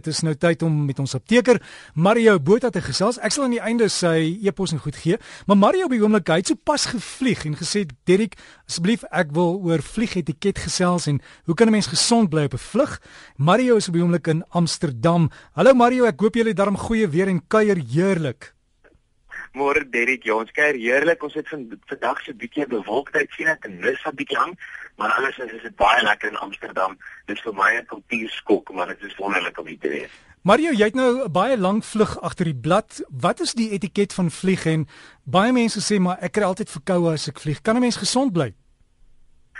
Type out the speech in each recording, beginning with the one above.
Dit is nou tyd om met ons apteker Mario Botha te gesels. Ek sal aan die einde sy e-pos en goed gee. Maar Mario op die oomblik het so pas gevlieg en gesê Derek, asseblief ek wil oor vliegetiket gesels en hoe kan 'n mens gesond bly op 'n vlug? Mario is op die oomblik in Amsterdam. Hallo Mario, ek hoop jy het darm goeie weer en kuier heerlik. Môre Derek, ja, ons kuier heerlik. Ons het vandag so 'n bietjie bewolkheid sien ek en lus van bietjie hang, maar alles is dit baie lekker in Amsterdam. Dit is vir my 'n kultuurskok, maar dit is wonderlik om hier te wees. Mario, jy het nou 'n baie lang vlug agter die blad. Wat is die etiket van vlieg en baie mense sê maar ek kry altyd verkoue as ek vlieg. Kan 'n mens gesond bly?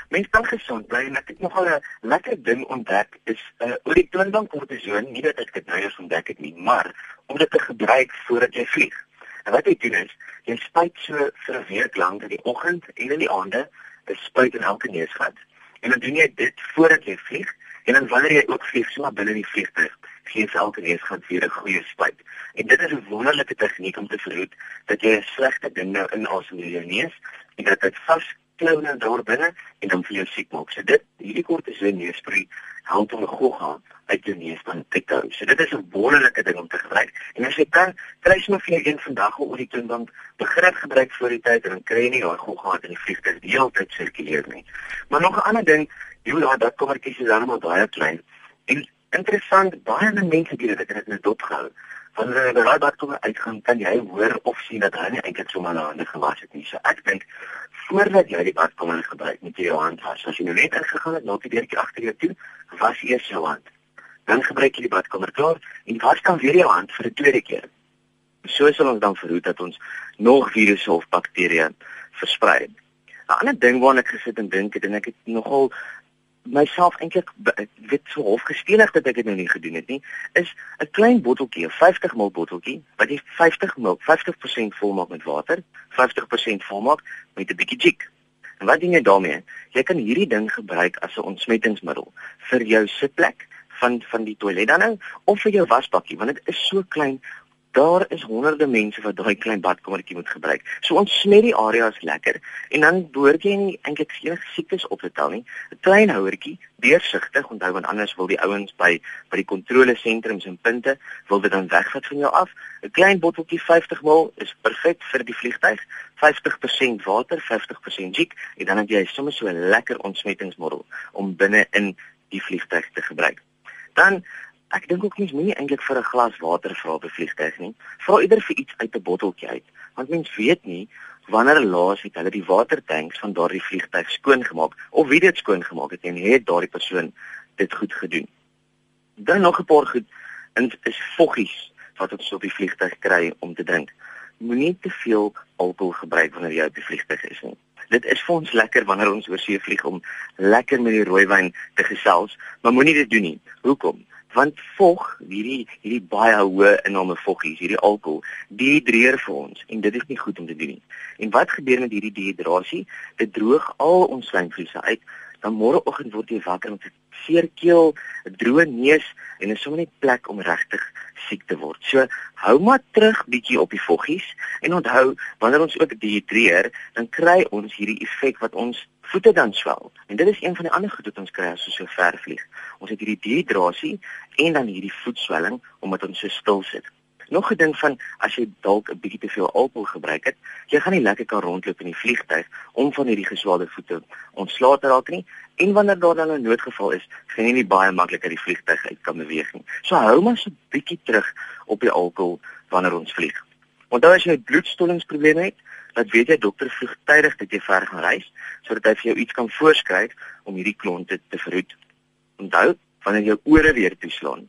Mens kan gesond bly en ek het nogal 'n lekker ding ontdek is 'n uh, oor die toonbank kortison, nie dat ek dit nou eers ontdek het nie, maar om dit te gebruik voordat jy vlieg. En wat jy doen is, jy spuit so vir 'n week lank in die oggend en in die aande, 'n spuit in elke neusgat. En dan doen jy dit voordat jy vlieg en dan wanneer jy ook vlieg, so maar binne die vliegtuig, gee jy elke neusgat weer 'n goeie spuit. En dit is 'n wonderlike tegniek om te verhoed dat jy 'n slegte ding nou inasem in jou neus en dat dit vas klou nou daar binne en dan vir jou siek maak. So dit hierdie kortison neusspray help om 'n gogga uit jou neus van te hou. So dit is 'n wonderlike ding om te gebruik. En as jy kan, kry jy maar vir een vandag oor die toonbank begrip gebruik voor die tyd en dan kry jy nie daai gogga in die vliegtuig die hele tyd sirkuleer nie. Maar nog 'n ander ding, jy weet dat kommertjies is almal baie klein. En interessant, baie mense doen dit, dit net dopgehou wanneer jy daai badkamer uitgaan, kan jy hoor of sien dat hy nie eintlik so maar na hande gewas het nie. So ek dink voordat jy die badkamer gebruik, moet jy jou hand was. As jy nou net ingegaan het, loop jy deurtjie agter jou toe, was eers jou hand. Dan gebruik jy die badkamer klaar en was dan weer jou hand vir 'n tweede keer. So sal ons dan verhoed dat ons nog virusse of bakterieë versprei. 'n Ander ding waarna ek gesit en dink het en ek het nogal myself eintlik weet so half gesteenig dat ek dit nou nie gedoen het nie is 'n klein botteltjie, 'n 50 ml botteltjie wat jy 50 ml 50% vol maak met water, 50% vol maak met 'n bietjie jik. En wat doen jy daarmee? Jy kan hierdie ding gebruik as 'n ontsmettingsmiddel vir jou sitplek van van die toilet dan nou of vir jou wasbakkie want dit is so klein Daar is honderde mense wat daai klein badkamertjie moet gebruik. So ons smet die areas lekker en dan behoort jy nie eintlik enige siektes op te tel nie. 'n Klein houertjie, deursigtig, onthou want anders wil die ouens by by die kontrolesentrums en punte wil dit dan wegvat van jou af. 'n Klein botteltjie 50 ml is perfek vir die vliegtyg. 50% water, 50% jik en dan het jy sommer so 'n lekker ontsmettingsmiddel om binne in die vliegtyg te gebruik. Dan Ek dink ook mens moenie eintlik vir 'n glas water vra 'n vliegtuig nie. Vra eerder vir iets uit 'n botteltjie uit, want mens weet nie wanneer laas het hulle die watertanks van daardie vliegtuig skoon gemaak of wie dit skoon gemaak het en het daardie persoon dit goed gedoen. Dan nog 'n paar goed en is voggies wat ons op die vliegtuig kry om te drink. Moenie te veel alkohol gebruik wanneer jy op die vliegtuig is nie. Dit is vir ons lekker wanneer ons oor see vlieg om lekker met die rooiwyn te gesels, maar moenie dit doen nie. Hoekom? want vog hierdie hierdie baie hoë inname voggies hierdie alkohol dehydreer vir ons en dit is nie goed om te doen nie en wat gebeur met hierdie dehydrasie dit droog al ons slijmvliese uit dan môreoggend word jy wakker met 'n seer keel 'n droë neus en 'n sommer net plek om regtig siek te word so hou maar terug bietjie op die voggies en onthou wanneer ons ook dehydreer dan kry ons hierdie effek wat ons voete dan swel. En dit is een van die ander goed wat ons kry as ons so ver vlieg. Ons het hierdie dehydrasie en dan hierdie voetswelling omdat ons so stil sit. Nog 'n ding van as jy dalk 'n bietjie te veel alkohol gebruik het, jy gaan nie lekker kan rondloop in die vliegtuig om van hierdie geswelde voete ontslae te raak nie. En wanneer daar dan 'n noodgeval is, gaan jy nie baie maklik uit die vliegtuig uit kan beweeg nie. So hou maar so 'n bietjie terug op die alkohol wanneer ons vlieg. Onthou as jy bloedstollingsprobleme het, dat weet jy dokter vroegtydig dat jy ver gaan reis sodat hy vir jou iets kan voorskryf om hierdie klonte te verhoed. Onthou, wanneer jou ore weer toeslaan,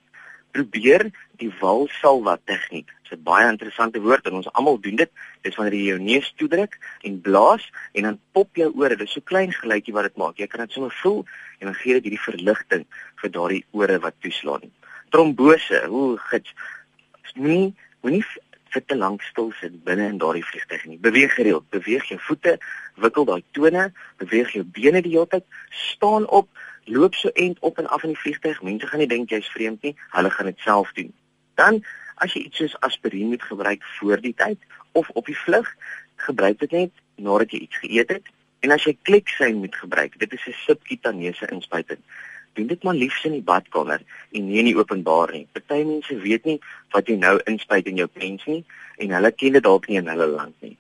probeer die walsalva tegniek. Dit is 'n baie interessante woord en ons almal doen dit. Dit is wanneer jy jou neus toedruk en blaas en dan pop jou ore. Dit is so klein geluidjie wat dit maak. Jy kan dit sommer voel en dan gee dit hierdie verligting vir daardie ore wat toeslaan. Trombose, hoe gits. Nie, moenie vir te lank stil sit binne in daardie vliegtuig nie. Beweeg gereeld, beweeg jou voete, wikkel daai tone, beweeg jou bene die hele tyd, staan op, loop so end op en af in die vliegtuig. Mense gaan nie dink jy's vreemd nie, hulle gaan dit self doen. Dan as jy iets soos aspirien moet gebruik voor die tyd of op die vlug, gebruik dit net nadat jy iets geëet het. En as jy kliksyn moet gebruik, dit is 'n subkutaneese inspuiting. doen dit maar liefs in die badkamer en nie in die openbaar nie. Party mense weet nie wat jy nou inspuit in jou pens nie en hulle ken dit dalk nie in hulle land nie.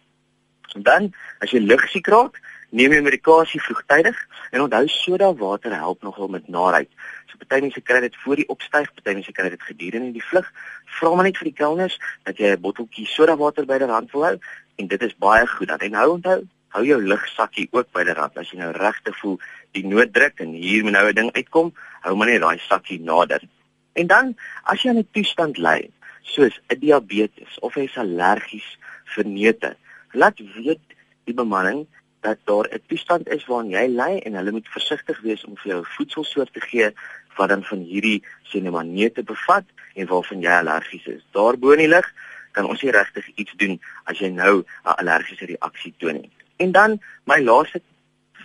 En dan as jy lugsiek raak, neem jy medikasie vroegtydig en onthou soda water help nogal met naait. So party mense kry dit voor die opstyg, party mense kry dit gedurende die vlug. Vra maar net vir die kelners dat jy 'n botteltjie soda water byderhand wil hou en dit is baie goed. Dan en hou onthou, hou jou lugsakkie ook byderhand as jy nou regte voel die nood druk en hier moet nou 'n ding uitkom, hou maar net daai sakkie nader. En dan as jy aan 'n toestand ly, soos 'n diabetes of jy is allergies vir neute, laat weet die bemanning dat daar 'n toestand is waarin jy ly en hulle moet versigtig wees om vir jou voedselsoort te gee wat dan van hierdie sinemanete bevat en waarvan jy allergies is. Daarbo in die lig kan ons nie regtig iets doen as jy nou 'n allergiese reaksie toon nie. En dan my laaste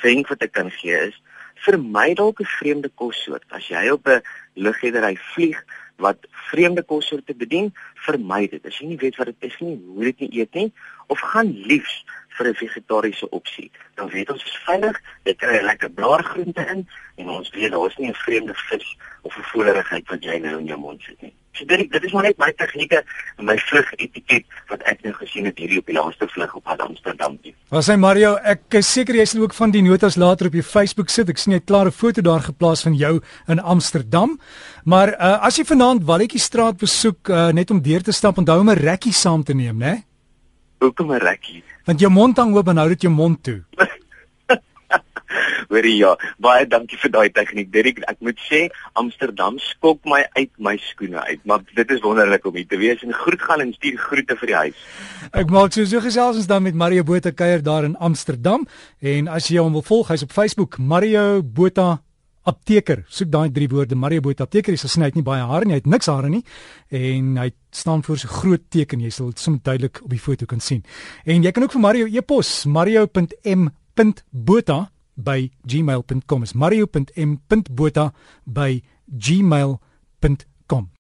wenk wat ek kan gee is vermy dalk 'n vreemde kossoort. As jy op 'n lugredery vlieg wat vreemde kossoorte bedien, vermy dit. As jy nie weet wat dit is nie, moet dit nie eet nie of gaan liefs vir 'n vegetariese opsie. Dan weet ons is veilig, dit kry 'n lekker blaargroente in en ons weet daar is nie 'n vreemde vis of 'n voelerigheid wat jy nou in jou mond sit nie. So dit dit is maar net my tegnieke en my vlug etiket wat ek nou gesien het hierdie op die laaste vlug op Amsterdam toe. Was hy Mario, ek is seker jy sal ook van die notas later op jou Facebook sit. Ek sien jy het klare foto daar geplaas van jou in Amsterdam. Maar uh, as jy vanaand Walletjie straat besoek uh, net om deur te stap, onthou om 'n rekkie saam te neem, né? Hoekom 'n rekkie? Want jou mond hang oop en hou dit jou mond toe. Hoorie ja, baie dankie vir daai tegniek. Dirk, ek moet sê Amsterdam skok my uit my skoene uit, maar dit is wonderlik om hier te wees en groet gaan en stuur groete vir die huis. Ek maak so so gesels ons dan met Mario Botha kuier daar in Amsterdam en as jy hom wil volg, hy's op Facebook Mario Botha apteker. Soek daai drie woorde Mario Botha apteker. Hy sê hy het nie baie hare nie, hy het niks hare nie en hy staan voor so groot teken. Jy sal dit sommer duidelik op die foto kan sien. En jy kan ook vir Mario e-pos mario.m.botha by gmail.com is mario.m.botha by gmail.com